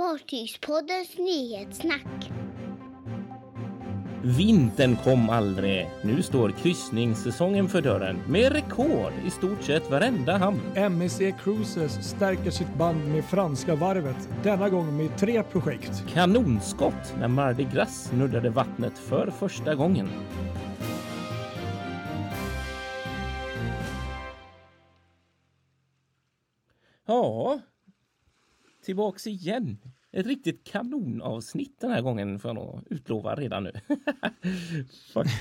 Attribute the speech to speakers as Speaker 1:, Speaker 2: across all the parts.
Speaker 1: Fartygspoddens nyhetssnack.
Speaker 2: Vintern kom aldrig. Nu står kryssningssäsongen för dörren med rekord i stort sett varenda hamn.
Speaker 3: MSC Cruises stärker sitt band med franska varvet, denna gång med tre projekt.
Speaker 2: Kanonskott när Mardi Gras nuddade vattnet för första gången. Tillbaks igen. Ett riktigt kanonavsnitt den här gången får jag nog utlova redan nu.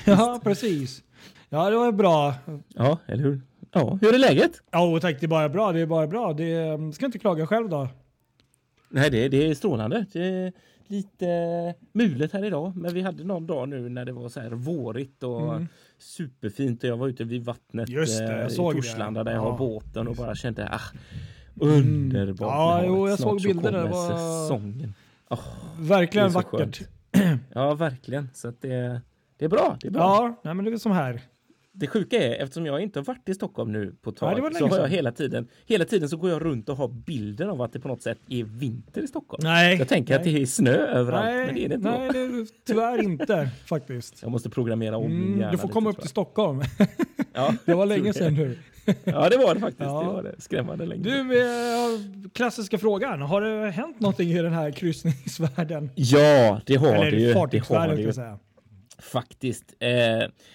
Speaker 3: Ja, precis. Ja, det var bra.
Speaker 2: Ja, eller hur? Ja, hur är läget?
Speaker 3: Ja, tack. Det är bara bra. Det är bara bra. Det är, ska inte klaga själv då.
Speaker 2: Nej, det, det är strålande. Det är lite mulet här idag, men vi hade någon dag nu när det var så här vårigt och mm. superfint och jag var ute vid vattnet
Speaker 3: Just det, jag
Speaker 2: i
Speaker 3: Torslanda
Speaker 2: där jag ja. har båten och bara kände ah, Underbart.
Speaker 3: Ja, jo, jag såg bilderna. Det var
Speaker 2: säsongen.
Speaker 3: Oh, verkligen vackert.
Speaker 2: Ja, verkligen. Så att det, det är bra. Det är bra.
Speaker 3: Ja, nej, men det är som här.
Speaker 2: Det sjuka är, eftersom jag inte har varit i Stockholm nu på ett tag, så har jag hela tiden, hela tiden så går jag runt och har bilden av att det på något sätt är vinter i Stockholm.
Speaker 3: Nej.
Speaker 2: Jag tänker
Speaker 3: nej.
Speaker 2: att det är snö överallt, nej, men det är det inte.
Speaker 3: Nej, det tyvärr inte faktiskt.
Speaker 2: Jag måste programmera om mm, min hjärna
Speaker 3: Du får komma upp till Stockholm. Ja, det var länge sedan nu.
Speaker 2: Ja, det var det faktiskt. Ja. Det var det. Skrämmande länge.
Speaker 3: Du, eh, klassiska frågan. Har det hänt någonting i den här kryssningsvärlden?
Speaker 2: Ja, det har
Speaker 3: Eller
Speaker 2: det ju.
Speaker 3: Fartygsvärlden, det har det ju. Säga.
Speaker 2: Faktiskt. Eh,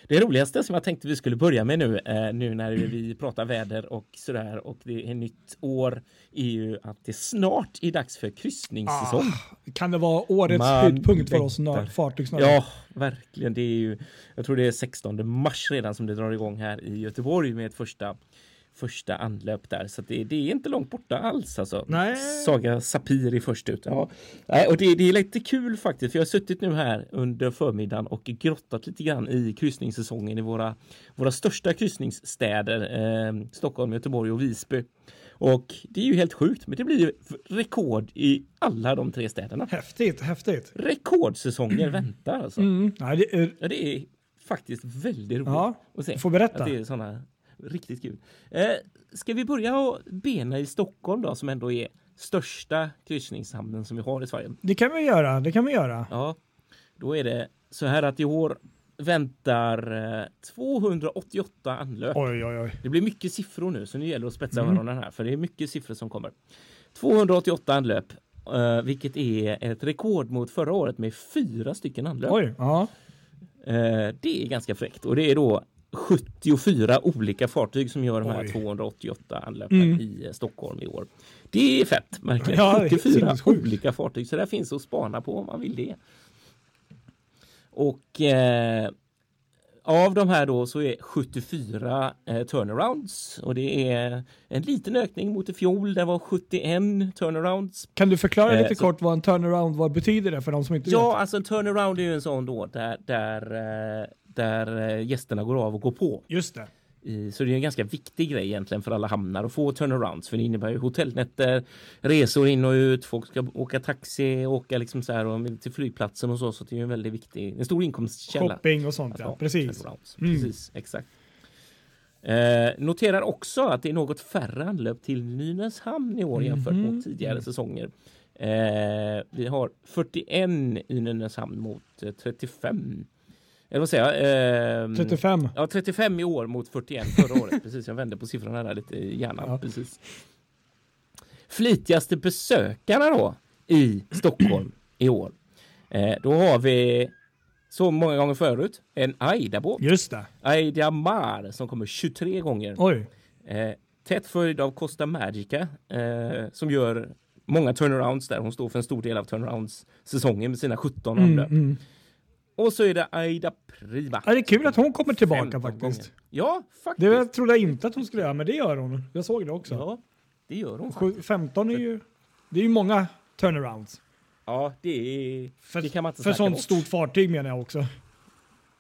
Speaker 2: det roligaste som jag tänkte vi skulle börja med nu, eh, nu när vi pratar väder och sådär och det är nytt år, är ju att det snart är dags för kryssningssäsong.
Speaker 3: Ah, kan det vara årets Man höjdpunkt för oss fartygsnördar?
Speaker 2: Ja, verkligen. Det är ju, jag tror det är 16 mars redan som det drar igång här i Göteborg med ett första första anlöp där. Så det, det, är inte långt borta alls alltså.
Speaker 3: Nej.
Speaker 2: Saga Sapiri först ut. Ja. och det, det, är lite kul faktiskt. För jag har suttit nu här under förmiddagen och grottat lite grann i kryssningssäsongen i våra, våra största kryssningsstäder. Eh, Stockholm, Göteborg och Visby. Och det är ju helt sjukt, men det blir ju rekord i alla de tre städerna.
Speaker 3: Häftigt, häftigt.
Speaker 2: Rekordsäsonger mm. väntar alltså.
Speaker 3: Mm. Ja, det, är...
Speaker 2: Ja, det är faktiskt väldigt roligt
Speaker 3: ja,
Speaker 2: att se.
Speaker 3: Får berätta.
Speaker 2: Att det är såna Riktigt kul. Eh, ska vi börja och bena i Stockholm då som ändå är största kryssningshamnen som vi har i Sverige?
Speaker 3: Det kan vi göra. Det kan vi göra.
Speaker 2: Ja, då är det så här att i år väntar 288 eh, anlöp.
Speaker 3: Oj, oj, oj.
Speaker 2: Det blir mycket siffror nu så nu gäller det att spetsa mm. öronen här för det är mycket siffror som kommer. 288 anlöp, uh, vilket är ett rekord mot förra året med fyra stycken anlöp.
Speaker 3: Oj, ja.
Speaker 2: Uh, det är ganska fräckt och det är då 74 olika fartyg som gör de här Oj. 288 anlöpen mm. i Stockholm i år. Det är fett, verkligen. Ja, 74 olika fartyg, så det finns att spana på om man vill det. Och eh, av de här då så är 74 eh, turnarounds och det är en liten ökning mot i fjol. Det var 71 turnarounds.
Speaker 3: Kan du förklara lite eh, kort vad en turnaround vad betyder det för de som inte
Speaker 2: ja,
Speaker 3: vet?
Speaker 2: Ja, alltså en turnaround är ju en sån då där, där eh, där eh, gästerna går av och går på.
Speaker 3: Just det.
Speaker 2: Så det är en ganska viktig grej egentligen för alla hamnar att få turnarounds för det innebär ju hotellnätter, resor in och ut, folk ska åka taxi, åka liksom så här och till flygplatsen och så så det är en väldigt viktig, en stor inkomstkälla.
Speaker 3: Shopping och sånt ja, precis.
Speaker 2: Mm. Precis, exakt. Eh, noterar också att det är något färre anlöp till Nynäshamn i år mm. jämfört mot tidigare säsonger. Eh, vi har 41 i Nynäshamn mot 35 eller vad säger jag?
Speaker 3: Eh, 35.
Speaker 2: Ja, 35 i år mot 41 förra året. precis, jag vände på siffrorna där lite i hjärnan. Ja. Precis. Flitigaste besökarna då i Stockholm i år. Eh, då har vi så många gånger förut en Aida-båt.
Speaker 3: Just det.
Speaker 2: Aida Mar som kommer 23 gånger.
Speaker 3: Oj.
Speaker 2: Eh, tätt följd av Costa Magica eh, som gör många turnarounds där. Hon står för en stor del av turnarounds säsongen med sina 17 mm, mm. Och så är det Aida Prima.
Speaker 3: Ja, det är kul att hon kommer tillbaka faktiskt. Gånger.
Speaker 2: Ja, faktiskt.
Speaker 3: Det trodde jag inte att hon skulle göra, men det gör hon. Jag såg det också.
Speaker 2: Ja, det gör hon
Speaker 3: faktiskt. 15 är ju... Det är ju många turnarounds.
Speaker 2: Ja, det är...
Speaker 3: För,
Speaker 2: det kan man inte
Speaker 3: för sånt bort. stort fartyg menar jag också.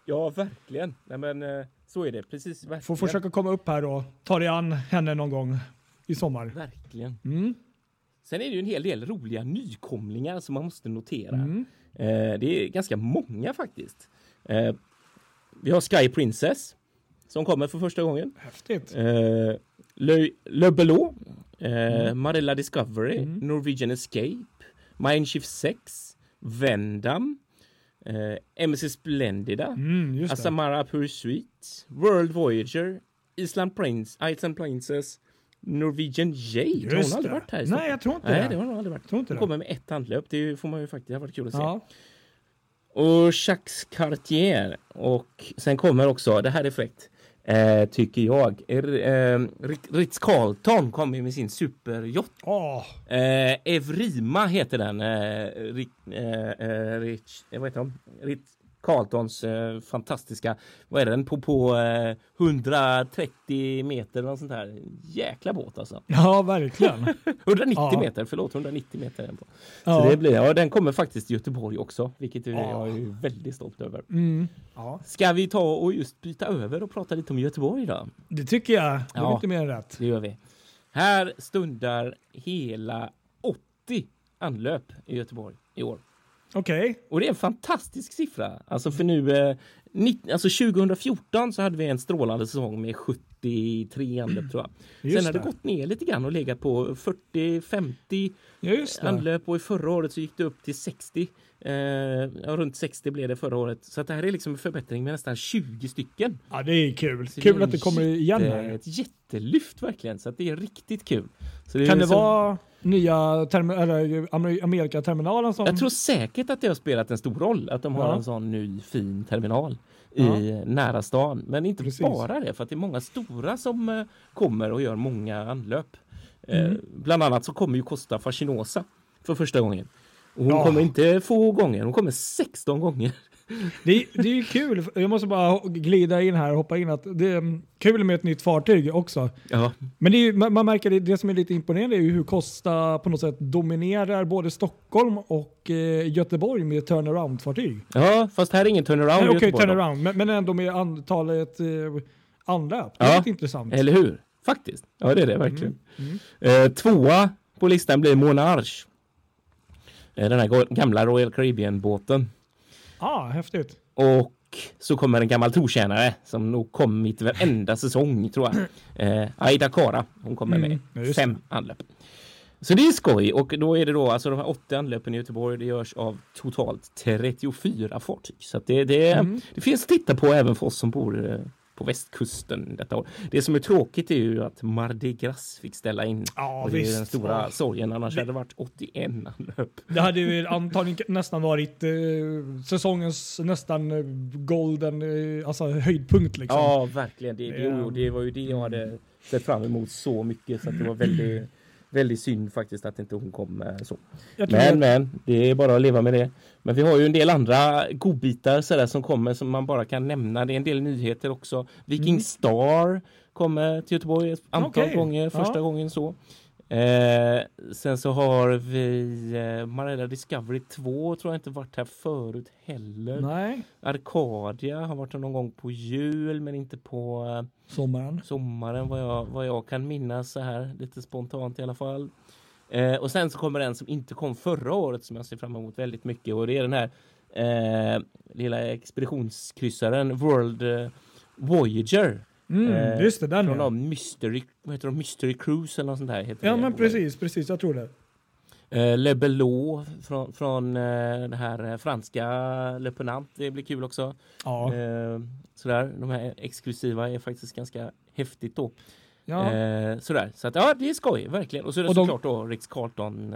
Speaker 2: Ja, verkligen. Nej, men eh, så är det. Precis. Verkligen.
Speaker 3: Får försöka komma upp här och ta dig an henne någon gång i sommar.
Speaker 2: Verkligen.
Speaker 3: Mm.
Speaker 2: Sen är det ju en hel del roliga nykomlingar som man måste notera. Mm. Eh, det är ganska många faktiskt. Eh, vi har Sky Princess som kommer för första gången.
Speaker 3: Häftigt.
Speaker 2: Eh, Le, Le Belot, eh, mm. Marella Discovery, mm. Norwegian Escape, Mindshift 6, Vendam, eh, MSC Splendida,
Speaker 3: Mm.
Speaker 2: Asamara Pursuit, World Voyager, Island Prince, Iceland Princess, Norwegian Jade. har hon aldrig varit här i
Speaker 3: Nej,
Speaker 2: Stockholm?
Speaker 3: jag tror inte
Speaker 2: Nej,
Speaker 3: det.
Speaker 2: det har hon aldrig varit.
Speaker 3: Tror inte
Speaker 2: Hon kommer med ett handlöp, det får man ju faktiskt, det har varit kul att se.
Speaker 3: Ja.
Speaker 2: Och Jacques Cartier. Och sen kommer också, det här är fräckt, eh, tycker jag, eh, Ritz Carlton kommer med sin superyacht.
Speaker 3: Åh,
Speaker 2: Eh, Evrima heter den. Eh, eh, eh, Rich, eh, vad heter de? Ritz Carltons eh, fantastiska, vad är den, på, på eh, 130 meter eller något sånt här. Jäkla båt alltså.
Speaker 3: ja, verkligen.
Speaker 2: 190
Speaker 3: Ja.
Speaker 2: meter, förlåt, 190 meter på.
Speaker 3: Ja.
Speaker 2: Så det blir, ja, den kommer faktiskt till Göteborg också, vilket
Speaker 3: Ja.
Speaker 2: jag är väldigt stolt över.
Speaker 3: Mm. Ja,
Speaker 2: Ska vi ta och just byta över och prata lite om Göteborg då?
Speaker 3: det tycker jag. Det är
Speaker 2: Ja.
Speaker 3: inte mer än rätt.
Speaker 2: Det gör vi. Här stundar hela 80 anlöp i Göteborg i år.
Speaker 3: Okej.
Speaker 2: Och det är en fantastisk siffra. Alltså för nu, eh, nitt- alltså 2014 så hade vi en strålande säsong med 70 73 anlöp tror jag.
Speaker 3: Just
Speaker 2: Sen har det
Speaker 3: det.
Speaker 2: gått ner lite grann och legat på 40-50
Speaker 3: Ja, just det.
Speaker 2: anlöp och i förra året så gick det upp till 60. Eh, runt 60 blev det förra året. Så att det här är liksom en förbättring med nästan 20 stycken.
Speaker 3: Ja, det är kul.
Speaker 2: Så
Speaker 3: Kul
Speaker 2: är
Speaker 3: att det kommer igen här.
Speaker 2: Ett jättelyft verkligen. Så att det är riktigt kul. Är
Speaker 3: Kan det
Speaker 2: så-
Speaker 3: vara nya termi- eller Amer- Amerikaterminalen som...
Speaker 2: Jag tror säkert att det har spelat en stor roll att de har
Speaker 3: Ja.
Speaker 2: en sån ny fin terminal
Speaker 3: Ja.
Speaker 2: i nära stan. Men inte
Speaker 3: Precis.
Speaker 2: bara det, för det är många stora som eh, kommer och gör många anlöp. Eh,
Speaker 3: Mm.
Speaker 2: bland annat så kommer ju Costa Fascinosa för första gången. Och hon
Speaker 3: Ja.
Speaker 2: kommer inte få gånger, hon kommer 16 gånger.
Speaker 3: Det, det är ju kul. Jag måste bara glida in här och hoppa in att det är kul med ett nytt fartyg också.
Speaker 2: Ja,
Speaker 3: Men det är, man, märker det, det som är lite imponerande är ju hur Costa på något sätt dominerar både Stockholm och eh, Göteborg med turnaround-fartyg.
Speaker 2: ja fast här är ingen turnaround
Speaker 3: Okej,
Speaker 2: då.
Speaker 3: turnaround, men, men ändå med antalet eh, anlöp. Det
Speaker 2: Ja.
Speaker 3: är lite intressant.
Speaker 2: Eller hur? Faktiskt. Ja, det är det verkligen.
Speaker 3: Mm.
Speaker 2: Eh, tvåa på listan blir Monarch. Eh, den här gamla Royal Caribbean-båten.
Speaker 3: Ah, häftigt.
Speaker 2: Och så kommer en gammal trotjänare som nog kommit varenda säsong tror jag. Eh, Aida Kara, hon kommer
Speaker 3: Mm, ja,
Speaker 2: med fem anlöp. Så det är skoj och då är det då alltså de här 80 anlöpen i Göteborg. Det görs av totalt 34 fartyg. Så att det, det,
Speaker 3: Mm.
Speaker 2: det finns att titta på även för oss som bor eh, på västkusten detta år. Det som är tråkigt är ju att Mardi Gras fick ställa in.
Speaker 3: Ja,
Speaker 2: det är
Speaker 3: visst.
Speaker 2: den stora
Speaker 3: Ja.
Speaker 2: sorgen. Annars
Speaker 3: Det-
Speaker 2: hade det varit 81 anlöp.
Speaker 3: Det hade ju antagligen nästan varit eh, säsongens nästan eh, golden, eh, alltså höjdpunkt liksom.
Speaker 2: Ja, verkligen. Det, det, det var ju det jag hade sett fram emot så mycket så att det var väldigt, väldigt synd faktiskt att inte hon kom eh, så.
Speaker 3: Jag
Speaker 2: Men,
Speaker 3: att-
Speaker 2: men, det är bara att leva med det. Men vi har ju en del andra godbitar sådär som kommer som man bara kan nämna. Det är en del nyheter också. Viking
Speaker 3: Mm.
Speaker 2: Star kommer till Göteborg ett antal
Speaker 3: Okej.
Speaker 2: gånger, första
Speaker 3: Ja.
Speaker 2: gången så. Eh, sen så har vi eh, Marella Discovery 2 tror jag inte varit här förut heller.
Speaker 3: Nej,
Speaker 2: Arcadia har varit någon gång på jul men inte på eh,
Speaker 3: sommaren.
Speaker 2: sommaren vad jag, vad jag kan minnas så här lite spontant i alla fall. Eh, och sen så kommer en som inte kom förra året som jag ser fram emot väldigt mycket och det är den här eh, lilla expeditionskryssaren World eh, Voyager.
Speaker 3: Mm,
Speaker 2: Eh,
Speaker 3: just det, den
Speaker 2: Från
Speaker 3: ja.
Speaker 2: Mystery, vad heter de? Mystery Cruise eller något sånt där. Heter
Speaker 3: Ja
Speaker 2: det.
Speaker 3: men precis, precis, jag tror det.
Speaker 2: Eh, Le Belot från, från eh, det här eh, franska Le Penant. Det blir kul också.
Speaker 3: Ja.
Speaker 2: Eh, sådär, de här exklusiva är faktiskt ganska häftigt då.
Speaker 3: ja.
Speaker 2: Eh, sådär, så att ja, det är skoj, verkligen. Och så är det
Speaker 3: Och de-
Speaker 2: såklart då Rix Carlton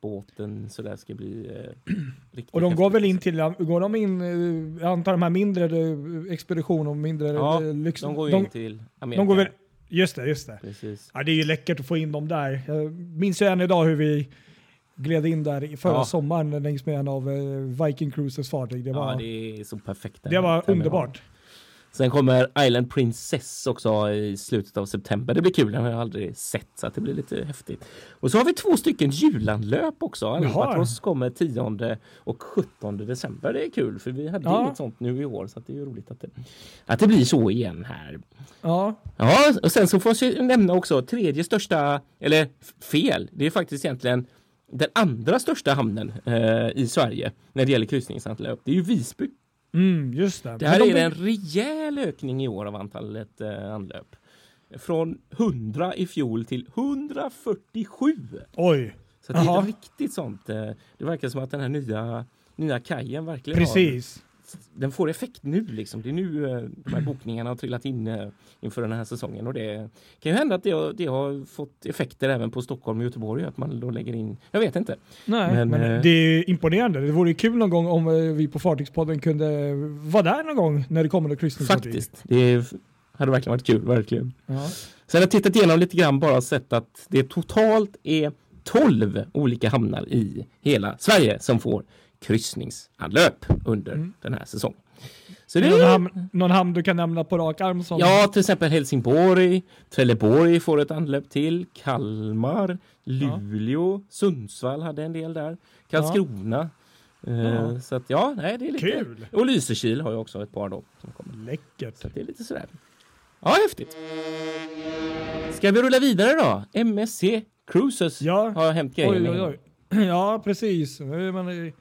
Speaker 2: båten sådär ska bli eh, riktigt
Speaker 3: Och de går väl in till, går de in, eh, jag antar de här mindre eh, expedition och mindre
Speaker 2: Ja,
Speaker 3: eh, lyx...
Speaker 2: De går ju
Speaker 3: de,
Speaker 2: in till Amerika.
Speaker 3: de går väl, just det, just det.
Speaker 2: Precis.
Speaker 3: Ja, det är ju läckert att få in dem där. Jag minns ju än idag hur vi gled in där förra
Speaker 2: Ja.
Speaker 3: sommaren längs med en av Viking Cruises fartyg. Det var,
Speaker 2: ja,
Speaker 3: det,
Speaker 2: det är så perfekt.
Speaker 3: var
Speaker 2: terminal.
Speaker 3: underbart.
Speaker 2: Sen kommer Island Princess också i slutet av september. Det blir kul, den har jag aldrig sett så att det blir lite häftigt. Och så har vi två stycken julanlöp också. Albatross kommer 10 och 17 december. Det är kul för vi hade
Speaker 3: Ja.
Speaker 2: inget sånt nu i år så det är roligt att det, att det blir så igen här.
Speaker 3: Ja,
Speaker 2: Ja, och sen så får jag nämna också tredje största, eller fel, det är faktiskt egentligen den andra största hamnen eh, i Sverige när det gäller kryssningsanlöp. Det är ju Visby.
Speaker 3: Mm, just det.
Speaker 2: Det här
Speaker 3: de
Speaker 2: är en rejäl ökning i år av antalet eh, anlöp. Från 100 i fjol till 147.
Speaker 3: Oj,
Speaker 2: Så det är
Speaker 3: Jaha.
Speaker 2: ett riktigt sånt. eh, Det verkar som att den här nya, nya kajen verkligen
Speaker 3: Precis.
Speaker 2: har, den får effekt nu liksom. Det är nu eh, de här bokningarna har trillat in eh, inför den här säsongen och det kan ju hända att det har, det har fått effekter även på Stockholm och Göteborg att man då lägger in, jag vet inte.
Speaker 3: Nej, men,
Speaker 2: Men, eh,
Speaker 3: det är imponerande. Det vore kul någon gång om vi på Fartygspodden kunde vara där någon gång när det kommer något kryssningsfartyg.
Speaker 2: Faktiskt. Det hade verkligen varit kul, verkligen.
Speaker 3: Ja.
Speaker 2: Sen har jag tittat igenom lite grann bara sett att det totalt är 12 olika hamnar i hela Sverige som får kryssningsanlöp under
Speaker 3: Mm.
Speaker 2: den här säsongen. Så det
Speaker 3: Någon, hamn, någon hamn du kan nämna på rak arm? Som,
Speaker 2: ja, till exempel Helsingborg, Trelleborg får ett anlöp till, Kalmar, Luleå, Sundsvall hade en del där, Karlskrona. Eh,
Speaker 3: Ja.
Speaker 2: Så att ja, nej, det är lite...
Speaker 3: Kul!
Speaker 2: Och Lysekil har ju också ett par då. Som kommer.
Speaker 3: Läckert.
Speaker 2: Så det är lite sådär. Ja, häftigt. Ska vi rulla vidare då? MSC Cruises
Speaker 3: Ja.
Speaker 2: har hänt grejer
Speaker 3: Oj, oj, oj. Ja, precis. Men,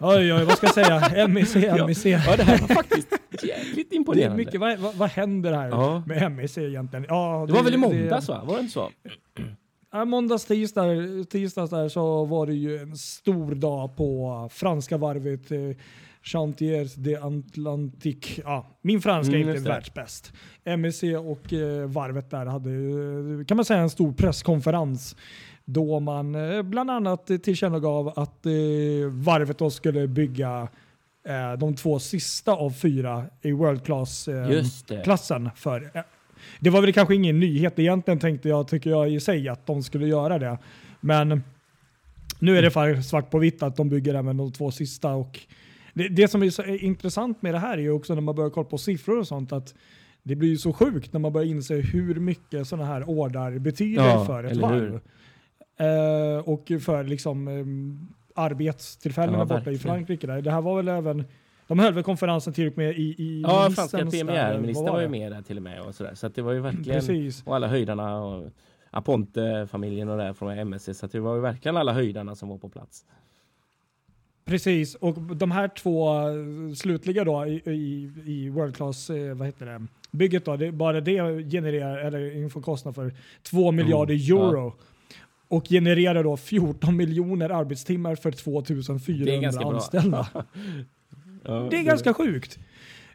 Speaker 3: oj, oj, vad ska jag säga? MEC, MEC.
Speaker 2: Ja, det här var faktiskt jäkligt
Speaker 3: Det är
Speaker 2: imponerande.
Speaker 3: mycket, vad, vad, vad händer här
Speaker 2: Ja.
Speaker 3: med MEC egentligen? Ja,
Speaker 2: Det var väl i måndags va? Var det inte så?
Speaker 3: Ja, måndags, tisdag, tisdags där så var det ju en stor dag på franska varvet eh, Chantiers de Atlantique. Ja, min franska
Speaker 2: Mm,
Speaker 3: är inte
Speaker 2: just det.
Speaker 3: världsbäst. MSC och eh, varvet där hade kan man säga en stor presskonferens då man eh, bland annat tillkännagav att eh, varvet då skulle bygga eh, de två sista av fyra i World Class eh,
Speaker 2: Just det.
Speaker 3: klassen för. Det var väl kanske ingen nyhet egentligen tänkte jag, tycker jag i sig, att de skulle göra det. Men nu är det svart på vitt att de bygger även de två sista. Och det, det som är så intressant med det här är ju också när man börjar kolla på siffror och sånt att det blir ju så sjukt när man börjar inse hur mycket sådana här ordrar betyder
Speaker 2: Ja,
Speaker 3: för ett
Speaker 2: eller hur?
Speaker 3: Eh, och för liksom eh, arbetstillfällena
Speaker 2: Ja,
Speaker 3: borta i. Frankrike. Där. Det här var väl även, de höll väl konferensen till och med i, i
Speaker 2: Ja, franska premiärministern var ju med där till och med och sådär. Så det var ju verkligen
Speaker 3: Precis.
Speaker 2: och alla höjdarna och Aponte-familjen och där från MSC. Så det var ju verkligen alla höjdarna som var på plats.
Speaker 3: Precis, och de här två eh, slutliga då i, i, i World Class, eh, vad heter det, bygget då, det, bara det genererar, eller inför kostnad för 2 miljarder
Speaker 2: Mm, ja.
Speaker 3: Och genererar då 14 miljoner arbetstimmar för
Speaker 2: Det är
Speaker 3: 2400
Speaker 2: ganska bra.
Speaker 3: anställda.
Speaker 2: Ja,
Speaker 3: Det är ganska sjukt.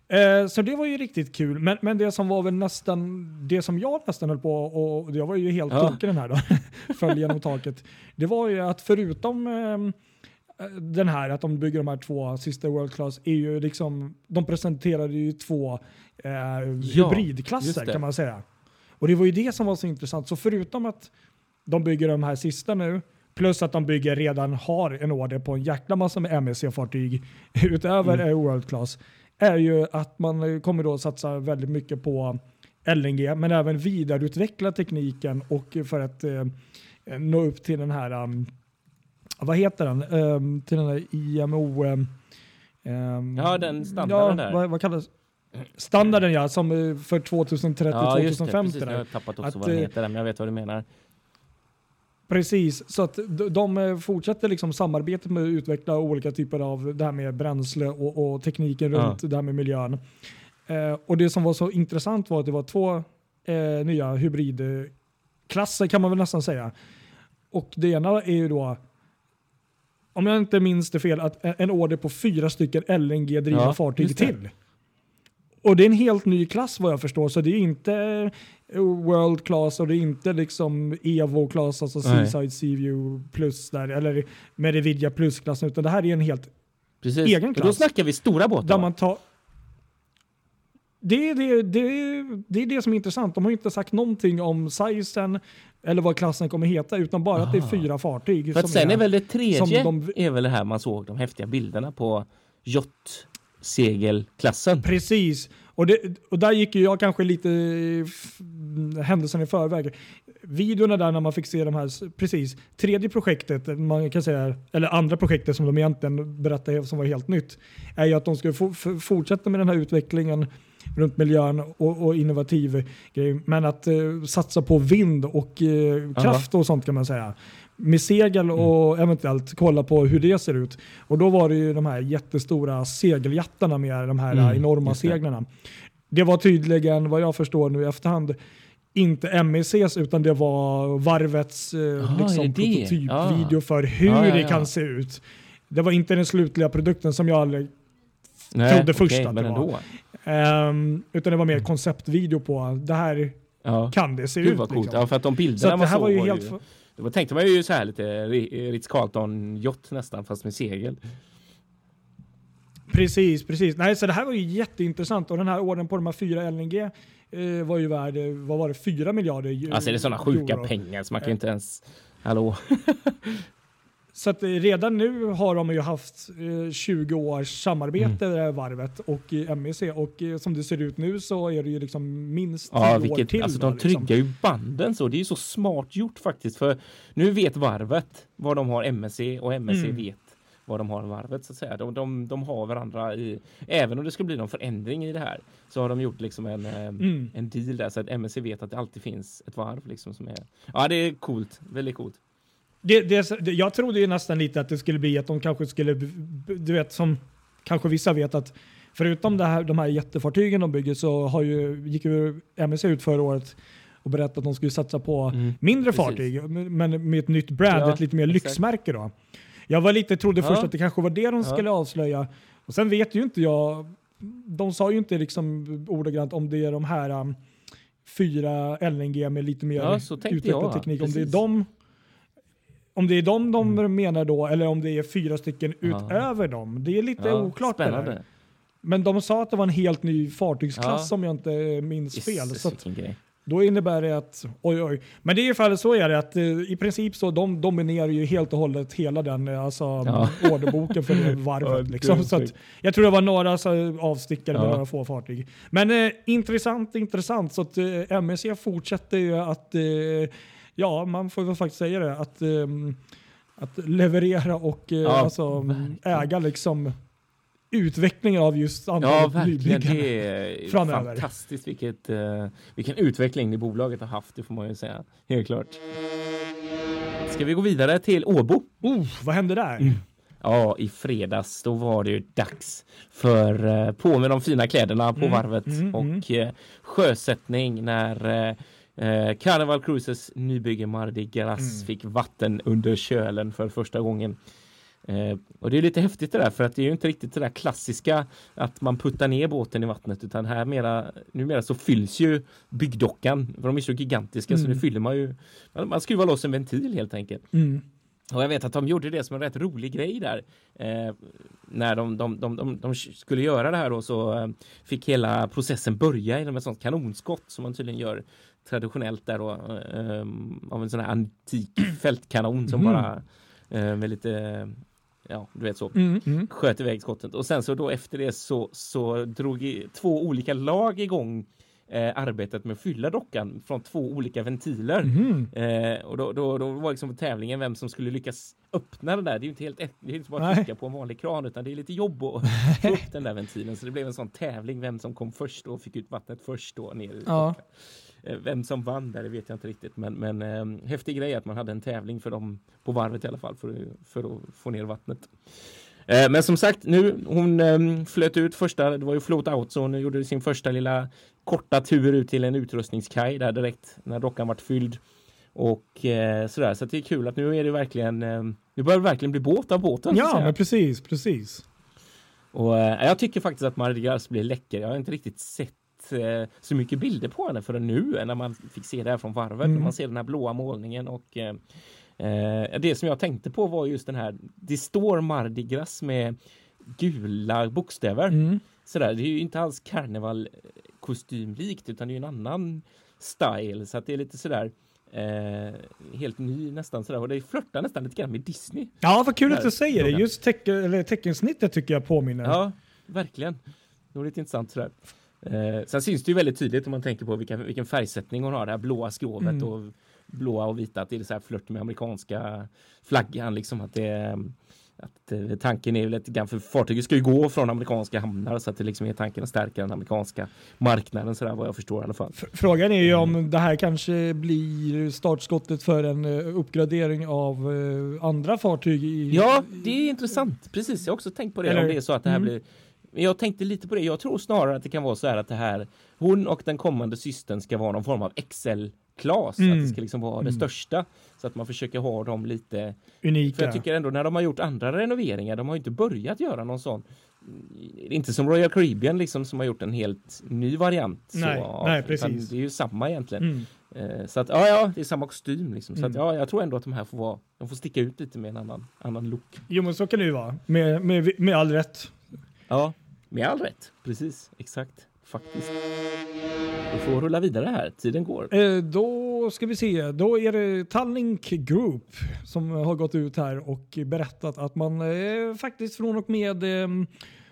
Speaker 3: Eh, så det var ju riktigt kul. Men, men det som var väl nästan, det som jag nästan höll på och jag var ju helt
Speaker 2: Ja.
Speaker 3: tokig den här då, föll genom taket. Det var ju att förutom eh, den här, att de bygger de här två sista World Class, är ju liksom, de presenterade ju två eh, hybridklasser
Speaker 2: just det.
Speaker 3: kan man säga. Och det var ju det som var så intressant. Så förutom att de bygger de här sista nu, plus att de bygger redan har en order på en jäkla massa med MSC-fartyg utöver
Speaker 2: Mm.
Speaker 3: World Class, är ju att man kommer då satsa väldigt mycket på LNG, men även vidareutveckla tekniken och för att eh, nå upp till den här, um, vad heter den, um, till den här IMO... Um, um,
Speaker 2: Ja, den standarden
Speaker 3: ja,
Speaker 2: där.
Speaker 3: Vad, vad kallas Standarden ja, som eh, för 2030-2050.
Speaker 2: Ja, just det. Precis, jag har tappat också
Speaker 3: Att,
Speaker 2: vad den
Speaker 3: eh,
Speaker 2: heter, men jag vet vad du menar.
Speaker 3: Precis, så att de, eh, fortsätter liksom samarbetet med att utveckla olika typer av det här med bränsle och, och tekniken
Speaker 2: Ja.
Speaker 3: runt det här med miljön. Eh, och det som var så intressant var att det var två eh, nya hybridklasser kan man väl nästan säga. Och det ena är ju då, om jag inte minns det fel, att en- order på fyra stycken LNG-drivna
Speaker 2: Ja,
Speaker 3: fartyg till. Och det är en helt ny klass vad jag förstår, så det är inte eh, World Class och det är inte liksom Evo Class, alltså
Speaker 2: Nej.
Speaker 3: Seaside Seaview Plus där, eller Merividia Plus-klassen, utan det här är en helt,
Speaker 2: Precis.
Speaker 3: egen
Speaker 2: Och Då
Speaker 3: klass.
Speaker 2: snackar vi stora båtar.
Speaker 3: där man tar det är det, det, är- det är det som är intressant. De har inte sagt någonting om sizen eller vad klassen kommer heta, utan bara att det är
Speaker 2: Aha.
Speaker 3: fyra fartyg.
Speaker 2: För att sen är väl det tredje
Speaker 3: de-
Speaker 2: är väl det här man såg de häftiga bilderna på yachtsegelklassen.
Speaker 3: Precis. Och, det, och där gick ju jag kanske lite händelsen i förväg. Videorna där när man fick se de här, precis, tredje projektet, man kan säga, eller andra projektet som de egentligen berättade som var helt nytt, är ju att de f- fortsätta med den här utvecklingen runt miljön och, och innovativ grej, men att eh, satsa på vind och eh, kraft och sånt kan man säga. Med segel och eventuellt kolla på hur det ser ut. Och då var det ju de här jättestora segeljättarna med de här
Speaker 2: Mm,
Speaker 3: enorma seglarna. Det var tydligen, vad jag förstår nu i efterhand, inte MECs utan det var varvets eh,
Speaker 2: Aha,
Speaker 3: liksom, prototypvideo
Speaker 2: Ah.
Speaker 3: för hur
Speaker 2: Ja, ja,
Speaker 3: det kan se ut. Det var inte den slutliga produkten som jag aldrig
Speaker 2: Nej,
Speaker 3: trodde först att det var. Ehm, utan det var mer konceptvideo på det här
Speaker 2: Ja.
Speaker 3: kan det se
Speaker 2: Gud
Speaker 3: ut. Liksom.
Speaker 2: Ja, för att de
Speaker 3: Så
Speaker 2: bilderna
Speaker 3: det
Speaker 2: man
Speaker 3: här
Speaker 2: såg
Speaker 3: var ju helt...
Speaker 2: ju... Det var, tänkte man ju så här lite Ritz-Carlton yacht nästan fast med segel.
Speaker 3: Precis, precis. Nej, så det här var ju jätteintressant och den här ordern på de här fyra LNG eh, var ju värd, eh, vad var det, 4 miljarder
Speaker 2: Alltså det är sådana sjuka
Speaker 3: euro.
Speaker 2: pengar så man kan ju inte ens... Hallå?
Speaker 3: Så eh, redan nu har de ju haft eh, 20 års samarbete
Speaker 2: Mm.
Speaker 3: det här varvet och eh, MEC och eh, som det ser ut nu så är det ju liksom minst 10
Speaker 2: Ja,
Speaker 3: år
Speaker 2: vilket,
Speaker 3: till.
Speaker 2: alltså
Speaker 3: då,
Speaker 2: de
Speaker 3: liksom.
Speaker 2: tryggar ju banden så. Det är ju så smart gjort faktiskt. För nu vet varvet vad de har MSC och MSC
Speaker 3: Mm.
Speaker 2: vet vad de har varvet så att säga. De, de, de har varandra i, även om det skulle bli någon förändring i det här så har de gjort liksom en, eh,
Speaker 3: Mm.
Speaker 2: en deal där så att MSC vet att det alltid finns ett varv liksom som är. Ja, det är coolt. Väldigt coolt.
Speaker 3: Det, det, det, jag trodde ju nästan lite att det skulle bli att de kanske skulle, du vet som kanske vissa vet att förutom det här, de här jättefartygen de bygger så har ju, gick ju MSC ut förra året och berättade att de skulle satsa på
Speaker 2: Mm.
Speaker 3: mindre
Speaker 2: precis.
Speaker 3: fartyg men med ett nytt brand,
Speaker 2: Ja,
Speaker 3: ett lite mer
Speaker 2: exakt.
Speaker 3: lyxmärke då. Jag var lite, trodde
Speaker 2: Ja.
Speaker 3: först att det kanske var det de
Speaker 2: Ja.
Speaker 3: skulle avslöja och sen vet ju inte jag, de sa ju inte liksom ordagrant om det är de här um, fyra LNG med lite mer utvecklad teknik, om det är
Speaker 2: precis.
Speaker 3: de om det är de de menar då, eller om det är fyra stycken
Speaker 2: Mm. Ja.
Speaker 3: utöver dem. Det är lite
Speaker 2: Ja,
Speaker 3: oklart det där.
Speaker 2: Spännande.
Speaker 3: Men de sa att det var en helt ny fartygsklass
Speaker 2: Ja.
Speaker 3: om jag inte minns fel.
Speaker 2: Jesus,
Speaker 3: Så att då innebär det att, oj oj. Men det är i fall så är det att eh, i princip så de dominerar ju helt och hållet hela den eh, alltså,
Speaker 2: Ja.
Speaker 3: orderboken för det varvet. Liksom.
Speaker 2: det
Speaker 3: så att, jag tror det var några så, avstickare med några få fartyg. Men eh, intressant, intressant. Så att eh, MSC fortsätter ju att, eh, ja man får väl faktiskt säga det, att, eh, att leverera och eh,
Speaker 2: Ja,
Speaker 3: alltså,
Speaker 2: verkligen.
Speaker 3: äga liksom utvecklingen av just
Speaker 2: Ja,
Speaker 3: antalet
Speaker 2: verkligen.
Speaker 3: nybyggare.
Speaker 2: Det är
Speaker 3: framöver.
Speaker 2: fantastiskt vilket, eh, vilken utveckling det bolaget har haft, det får man ju säga. Helt klart. Ska vi gå vidare till Åbo?
Speaker 3: Oh, vad hände där?
Speaker 2: Mm. Ja, i fredags då var det ju dags för eh, på med de fina kläderna på
Speaker 3: Mm,
Speaker 2: varvet
Speaker 3: mm,
Speaker 2: och eh, sjösättning när eh, eh, Carnival Cruises nybygge Mardi Gras
Speaker 3: Mm.
Speaker 2: fick vatten under kölen för första gången. Eh, och det är lite häftigt det där för att det är ju inte riktigt det där klassiska att man puttar ner båten i vattnet utan här mera, numera så fylls ju byggdockan för de är så gigantiska så
Speaker 3: Mm.
Speaker 2: nu fyller man ju man, man skruvar loss en ventil helt enkelt.
Speaker 3: Mm.
Speaker 2: Och jag vet att de gjorde det som en rätt rolig grej där. Eh, när de, de, de, de, skulle göra det här då så eh, fick hela processen börja genom ett sånt kanonskott som man tydligen gör traditionellt där då. Eh, av en sån här antik fältkanon som
Speaker 3: Mhm.
Speaker 2: bara eh, med lite, ja du vet så
Speaker 3: Mm. Mm.
Speaker 2: sköt iväg skottet och sen så då efter det så, så drog i, två olika lag igång eh, arbetet med att fylla dockan från två olika ventiler.
Speaker 3: Mhm.
Speaker 2: Eh, och då, då, då var liksom tävlingen vem som skulle lyckas öppna det där. Det är ju inte helt det är inte bara att trycka på en vanlig kran utan det är lite jobb att få upp den där ventilen. Så det blev en sån tävling vem som kom först och fick ut vattnet först då ner i
Speaker 3: Ja.
Speaker 2: Eh, Vem som vann där det vet jag inte riktigt men, men eh, häftig grej att man hade en tävling för dem på varvet i alla fall för, för att få ner vattnet. Eh, Men som sagt, nu hon eh, flöt ut första, det var ju float out, så hon gjorde sin första lilla korta tur ut till en utrustningskaj där direkt när dockan vart fylld. Och eh, sådär, så det är kul att nu är det verkligen, eh, nu börjar det verkligen bli båt av båten.
Speaker 3: Ja, men precis, precis.
Speaker 2: Och eh, jag tycker faktiskt att Mardi Gras blir läcker. Jag har inte riktigt sett eh, så mycket bilder på henne förrän nu eh, när man fick se det här från varvet.
Speaker 3: Mm.
Speaker 2: När man ser den här blåa målningen och eh, eh, det som jag tänkte på var just den här. Det står Mardi Gras med gula bokstäver.
Speaker 3: Mm.
Speaker 2: Sådär, det är ju inte alls karneval kostymlikt utan det är en annan style så att det är lite sådär eh, helt ny nästan sådär och det flörtar nästan lite grann med Disney.
Speaker 3: Ja, vad kul att du säger det.
Speaker 2: frågan.
Speaker 3: Just tecken, eller teckensnittet tycker jag påminner.
Speaker 2: Ja, verkligen. Det var lite intressant sådär. Eh, sen syns det ju väldigt tydligt om man tänker på vilka, vilken färgsättning hon har, det här blåa skrovet
Speaker 3: Mm.
Speaker 2: och blåa och vita, att det är så här flört med amerikanska flaggan liksom att det att eh, tanken är lite grann för fartyget ska ju gå från amerikanska hamnar så att det liksom är tanken att stärka den amerikanska marknaden sådär vad jag förstår i alla fall.
Speaker 3: Frågan är ju om det här kanske blir startskottet för en eh, uppgradering av eh, andra fartyg. I,
Speaker 2: Ja, det är intressant. Precis, jag har också tänkt på det.
Speaker 3: Eller-
Speaker 2: om det är så att det här
Speaker 3: mm.
Speaker 2: blir jag tänkte lite på det. Jag tror snarare att det kan vara så här att det här hon och den kommande systern ska vara någon form av Excel Klas, mm. att det ska liksom vara mm. det största. Så att man försöker ha dem lite
Speaker 3: unika.
Speaker 2: För jag tycker ändå när de har gjort andra renoveringar, de har inte börjat göra någon sån inte som Royal Caribbean liksom som har gjort en helt ny variant.
Speaker 3: Nej,
Speaker 2: så,
Speaker 3: nej precis.
Speaker 2: Det är ju samma egentligen. Mm. Eh, så att ja, ja, det är samma kostym liksom. Så att mm. ja, jag tror ändå att de här får vara, de får sticka ut lite med en annan, annan look.
Speaker 3: Jo, men så kan det ju vara. Med, med, med all rätt.
Speaker 2: Ja, med all rätt. Precis, exakt. Faktiskt. Vi får rulla vidare här. Tiden går.
Speaker 3: Eh, då ska vi se. Då är det Tallink Group som har gått ut här och berättat att man eh, faktiskt från och med eh,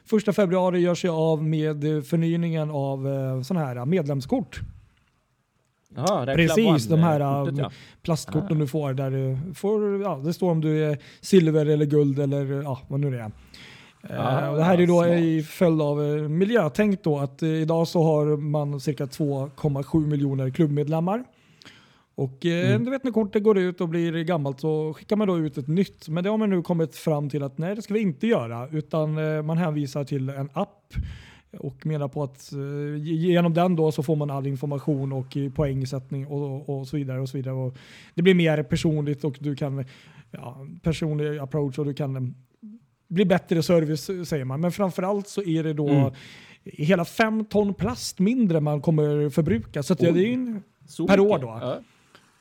Speaker 3: första februari gör sig av med förnyningen av eh, sådana här medlemskort.
Speaker 2: Aha,
Speaker 3: Precis, de här kortet, ja. plastkorten du får där du får, ja, det står om du är silver eller guld eller ja, vad nu det är. Ah, det här är då smart. i följd av eh, miljötänk då att eh, idag så har man cirka 2,7 miljoner klubbmedlemmar. Och mm. du vet när kortet går ut och blir gammalt så skickar man då ut ett nytt. Men det har man nu kommit fram till att nej det ska vi inte göra utan man hänvisar till en app och menar på att genom den då så får man all information och poängsättning och, och så vidare. och så vidare. Och det blir mer personligt och du kan ja, personlig approach och du kan blir bättre service säger man. Men framförallt så är det då mm. hela fem ton plast mindre man kommer förbruka. Så det är en per år då. Ja.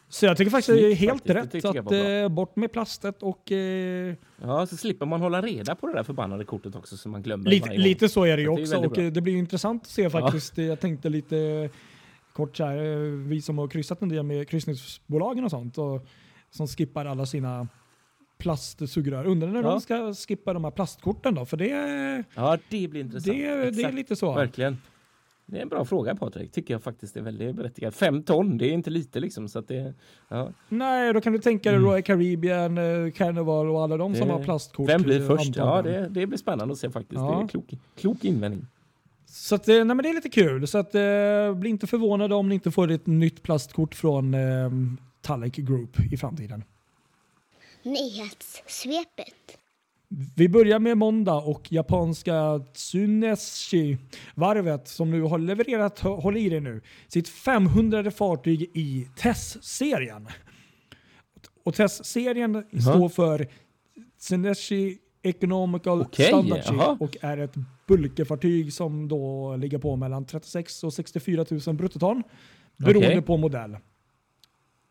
Speaker 3: Så jag tycker faktiskt Snyggt, det är helt faktiskt. rätt att äh, bort med plastet och... Äh,
Speaker 2: ja, så slipper man hålla reda på det där förbannade kortet också så man glömmer
Speaker 3: Lite, lite så är det ju också det och det blir intressant att se faktiskt. Ja. Jag tänkte lite kort så här, vi som har kryssat en del med kryssningsbolagen och sånt och som skippar alla sina plastsugrör. Undrar när ja. de ska skippa de här plastkorten då? För det,
Speaker 2: ja, det blir intressant.
Speaker 3: Det, det är lite så.
Speaker 2: Verkligen. Det är en bra fråga Patrik, tycker jag faktiskt är väldigt berättigat. Fem ton, det är inte lite liksom. Så att det, ja.
Speaker 3: Nej, då kan du tänka dig mm. Royal Caribbean, eh, Carnival och alla de det, som har plastkort.
Speaker 2: Vem blir först? Ja, det, det blir spännande att se faktiskt. Ja. Det är klok, klok invändning.
Speaker 3: Så att, eh, nej, men det är lite kul. Så att, eh, bli inte förvånade om ni inte får ett nytt plastkort från eh, Tallek Group i framtiden nyhetssvepet. Vi börjar med måndag och japanska Tsuneshi varvet som nu har levererat, håll i det nu, sitt 500 fartyg i TESS-serien. Och TESS-serien uh -huh. står för Tsuneshi Economical okay, Standard och är ett bulkerfartyg som då ligger på mellan 36 och 64 000 bruttoton beroende okay. på modell.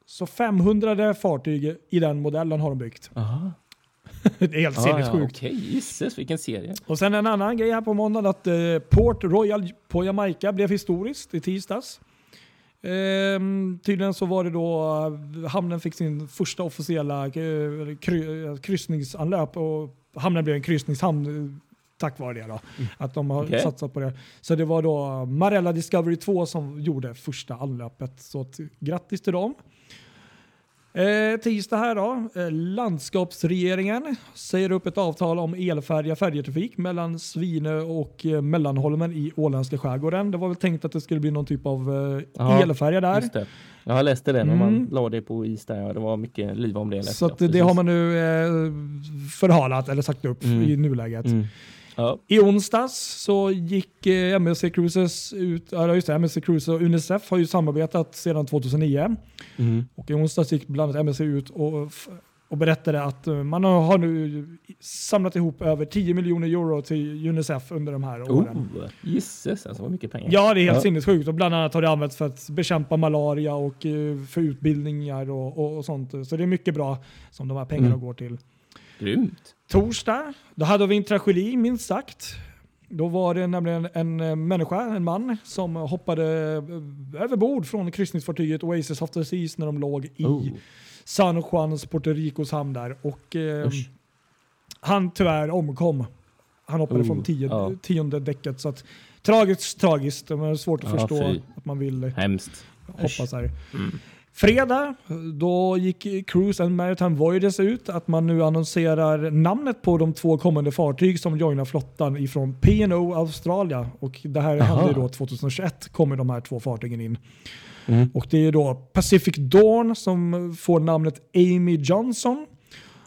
Speaker 3: Så 500 fartyg i den modellen har de byggt.
Speaker 2: Aha.
Speaker 3: det är helt ah, sinnessjukt.
Speaker 2: Ja, Okej, okay. gisses vilken serie.
Speaker 3: Och sen en annan grej här på måndagen att eh, Port Royal på Jamaica blev historiskt i tisdags. Ehm, tydligen så var det då eh, hamnen fick sin första officiella eh, kry, eh, kryssningsanlöp och hamnen blev en kryssningshamn tack vare det. Då, mm. Att de har okay. satsat på det. Så det var då Marella Discovery 2 som gjorde första anlöpet. Så grattis till dem. Eh, tisdag här då. Eh, landskapsregeringen säger upp ett avtal om elfärja färjetrafik mellan Svinö och eh, Mellanholmen i Åländska skärgården. Det var väl tänkt att det skulle bli någon typ av eh, elfärja där. Just det.
Speaker 2: Jag läste det när mm. man la det på is där. Det var mycket liv om det.
Speaker 3: Så det har man nu eh, förhalat eller sagt upp mm. i nuläget. Mm. Ja. I onsdags så gick eh, MSC Cruises ut, ja just det, MSC Cruises och Unicef har ju samarbetat sedan 2009. Mm. Och i onsdags gick bland annat MSC ut och, och berättade att eh, man har nu samlat ihop över 10 miljoner euro till Unicef under de här åren.
Speaker 2: Oh, gisses, alltså vad mycket pengar.
Speaker 3: Ja, det är helt ja. sinnessjukt. Och bland annat har det använts för att bekämpa malaria och eh, för utbildningar och, och, och sånt. Så det är mycket bra som de här pengarna mm. går till.
Speaker 2: Grymt.
Speaker 3: Torsdag, då hade vi en tragedi minst sagt. Då var det nämligen en eh, människa, en man, som hoppade eh, över bord från kryssningsfartyget Oasis of the Seas när de låg i oh. San Juans, Puerto Ricos hamn där. Och eh, han tyvärr omkom. Han hoppade oh. från tio, oh. tionde däcket. Så att, tragiskt, tragiskt. Det är svårt att förstå fy. att man vill
Speaker 2: Hemskt.
Speaker 3: hoppa så här. Mm. Fredag, då gick Cruise and Maritime Voyages ut att man nu annonserar namnet på de två kommande fartyg som joinar flottan ifrån P&O Australia. Och det här handlar då 2021 kommer de här två fartygen in. Mm. Och det är då Pacific Dawn som får namnet Amy Johnson.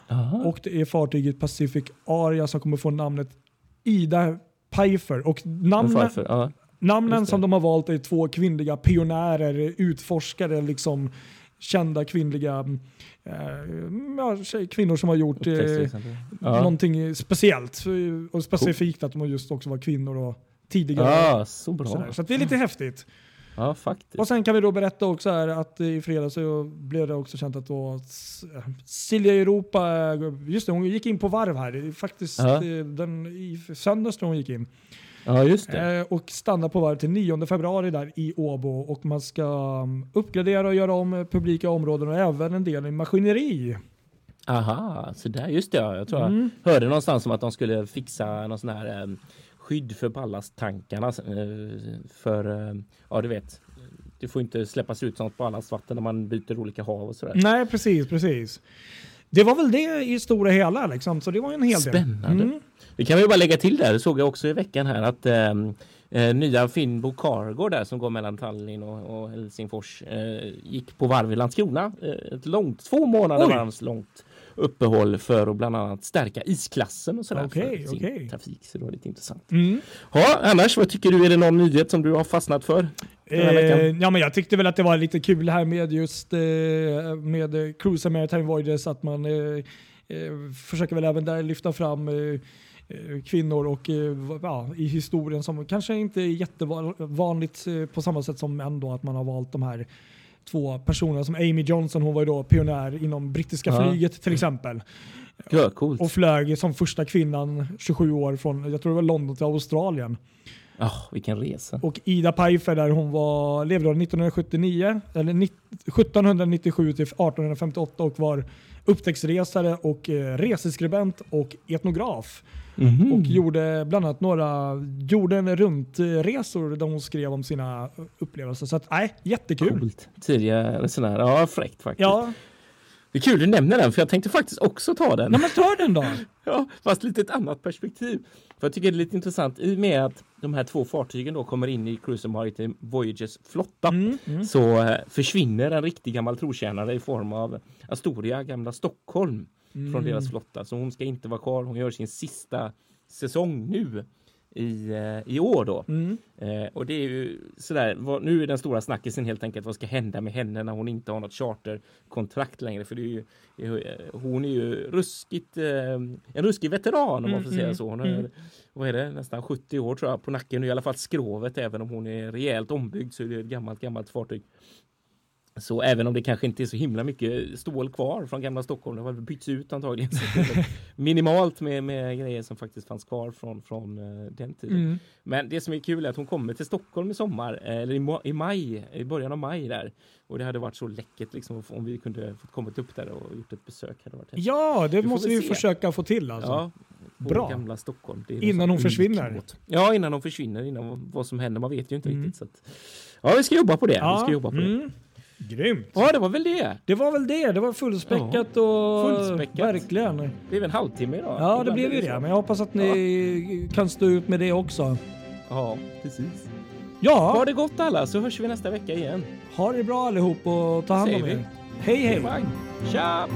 Speaker 3: Aha. Och det är fartyget Pacific Aria som kommer få namnet Ida Pfeiffer. Och namnen,
Speaker 2: ja.
Speaker 3: Namnen som de har valt är två kvinnliga pionjärer, utforskare, liksom kända kvinnliga eh, kvinnor som har gjort eh.
Speaker 2: Ja.
Speaker 3: någonting speciellt. Och specifikt att de just också var kvinnor och tidigare.
Speaker 2: Ja, så bra.
Speaker 3: Sådär. Så det är lite häftigt.
Speaker 2: Ja, faktiskt.
Speaker 3: Och sen kan vi då berätta också här att i fredags så blev det också känt att då Silja Europa, just det, hon gick in på varv här. Faktiskt
Speaker 2: Ja.
Speaker 3: eh, den, i söndags jag hon gick in.
Speaker 2: Ja, just det.
Speaker 3: Eh, och stannar på varv till 9 februari där i Åbo och man ska um, uppgradera och göra om publika områden och även en del i maskineri.
Speaker 2: Aha, så där, just det. ja. Jag tror
Speaker 3: Mm.
Speaker 2: jag hörde någonstans om att de skulle fixa någon sån här eh, skydd för ballasttankarna. Eh, för, ja du vet, det får inte släppas ut sånt ballastvatten när man byter olika hav och sådär.
Speaker 3: Nej, precis, precis. Det var väl det i stora hela liksom, så det var en hel del.
Speaker 2: Spännande.
Speaker 3: Mm.
Speaker 2: Det kan vi bara lägga till där. Det såg jag också i veckan här att eh, eh, nya Finnbo Cargo där som går mellan Tallinn och, och Helsingfors eh, gick på varv i Landskrona. Eh, ett långt, två månader varvs långt uppehåll för att bland annat stärka isklassen och sådär
Speaker 3: Okej,
Speaker 2: för sin
Speaker 3: okej.
Speaker 2: trafik. Så det var lite intressant.
Speaker 3: Mm.
Speaker 2: Ja, annars, vad tycker du? Är det någon nyhet som du har fastnat för?
Speaker 3: Eh, ja, men jag tyckte väl att det var lite kul här med just eh, med Cruise Maritime Voyages att man eh, eh, försöker väl även där lyfta fram eh, eh, kvinnor och ja, i historien som kanske inte är jättevanligt på samma sätt som män då att man har valt de här två personerna som Amy Johnson, hon var ju då pionjär inom brittiska
Speaker 2: Ja.
Speaker 3: flyget till exempel.
Speaker 2: Ja.
Speaker 3: Och flög som första kvinnan 27 år från, jag tror det var London till Australien.
Speaker 2: Ja, vilken resa.
Speaker 3: Och Ida Pfeiffer där hon var, levde då 1979, eller nitt- 1797 till 1858 och var upptäcktsresare och eh, reseskribent och etnograf.
Speaker 2: Mhm.
Speaker 3: Och gjorde bland annat några jorden runt-resor där hon skrev om sina upplevelser. Så att, nej, jättekul.
Speaker 2: Coolt. Tidiga resenärer. Ja, fräckt faktiskt.
Speaker 3: Ja,
Speaker 2: Det är kul du nämner den, för jag tänkte faktiskt också ta den.
Speaker 3: Nej, men ta den då.
Speaker 2: Ja, fast lite ett annat perspektiv. För jag tycker det är lite intressant i och med att de här två fartygen då kommer in i Cruise Maritime Voyages flotta
Speaker 3: Mm, mm.
Speaker 2: så eh, försvinner en riktig gammal trotjänare i form av Astoria, gamla Stockholm från
Speaker 3: Mm.
Speaker 2: deras flotta. Så hon ska inte vara kvar. Hon gör sin sista säsong nu i, eh, i år då.
Speaker 3: Mm.
Speaker 2: Eh, och det är ju sådär, vad, nu är den stora snackisen helt enkelt vad ska hända med henne när hon inte har något charterkontrakt längre? För det är ju, är eh, hon är ju ruskigt, eh, en ruskig veteran om man får
Speaker 3: Mm,
Speaker 2: säga
Speaker 3: mm,
Speaker 2: så. Hon har,
Speaker 3: mm.
Speaker 2: vad är det, nästan 70 år tror jag på nacken nu, i alla fall skrovet, även om hon är rejält ombyggd så är det ett gammalt, gammalt fartyg. Så även om det kanske inte är så himla mycket stål kvar från gamla Stockholm, det har bytts ut antagligen. Minimalt med, med grejer som faktiskt fanns kvar från, från eh, den tiden.
Speaker 3: Mm.
Speaker 2: Men det som är kul är att hon kommer till Stockholm i sommar, eh, eller i, ma- i maj, i början av maj där. Och det hade varit så läckert liksom om vi kunde fått kommit upp där och gjort ett besök. Hade varit.
Speaker 3: Ja, det
Speaker 2: får
Speaker 3: måste
Speaker 2: vi
Speaker 3: vi
Speaker 2: se.
Speaker 3: försöka få till alltså.
Speaker 2: Ja,
Speaker 3: Bra.
Speaker 2: gamla Stockholm.
Speaker 3: Innan hon försvinner.
Speaker 2: båt. Ja, innan hon försvinner, innan vad- som händer. Man vet ju inte
Speaker 3: Mm.
Speaker 2: riktigt. Så att, ja, vi ska jobba på det. vi ska jobba på det.
Speaker 3: Grymt.
Speaker 2: Ja, det var väl det.
Speaker 3: Det var väl det. Det var fullspäckat och
Speaker 2: fullspäckat.
Speaker 3: verkligen.
Speaker 2: Det blev en halvtimme idag.
Speaker 3: Ja, det blev ju det. Men jag hoppas att ni kan stå ut med det också.
Speaker 2: Ja, precis.
Speaker 3: Ja,
Speaker 2: Ha det gott alla, så hörs vi nästa vecka igen.
Speaker 3: ha det bra allihop och ta hand om er. Hej hej!
Speaker 2: Tja!